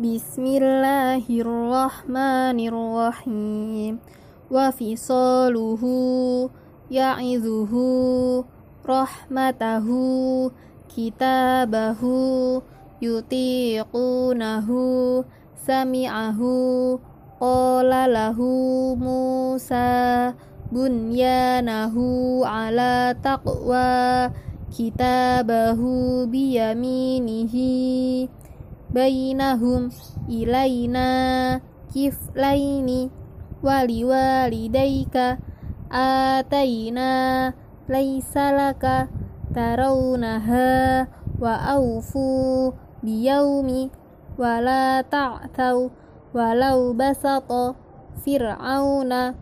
Bismillahirrahmanirrahim. Wa fisaluhu ya'izuhu rahmatahu kitabahu yutiqunahu sami'ahu qala lahu Musa bunyanahu ala taqwa kitabahu biyaminihi bainahum ilaina kiflaini waliwalidaika ataina laisa laka tarawunaha wa awfu biyaumi wala ta'thaw walau basata fir'auna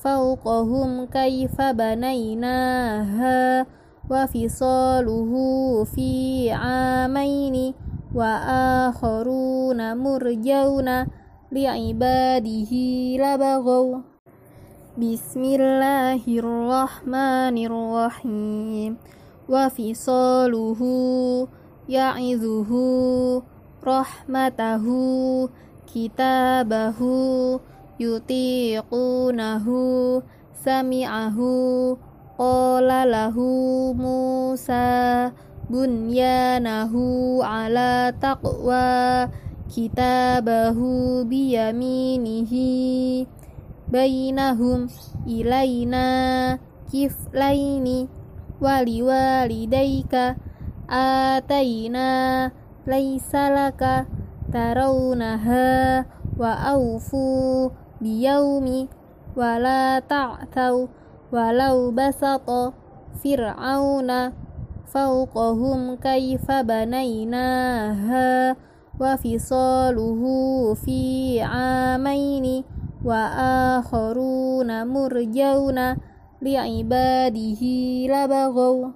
fawqahum kaifa banainaha wa fisaluhu fi amaini wa akharuna murjauna li'ibadihi labaghaw. Bismillahirrahmanirrahim. Wa fisaluhu ya'izuhu rahmatahu kitabahu yutiqunahu sami'ahu qala lahu Musa bunyanahu ala taqwa kitabahu biyaminihi bainahum ilaina kiflaini waliwalidaika ataina laisa laka tarawunaha wa awfu biyaumi wala ta'thaw walau basata fir'auna banainaha wa fisaluhu fi amaini wa akharuna murjauna li'ibadihi labaghaw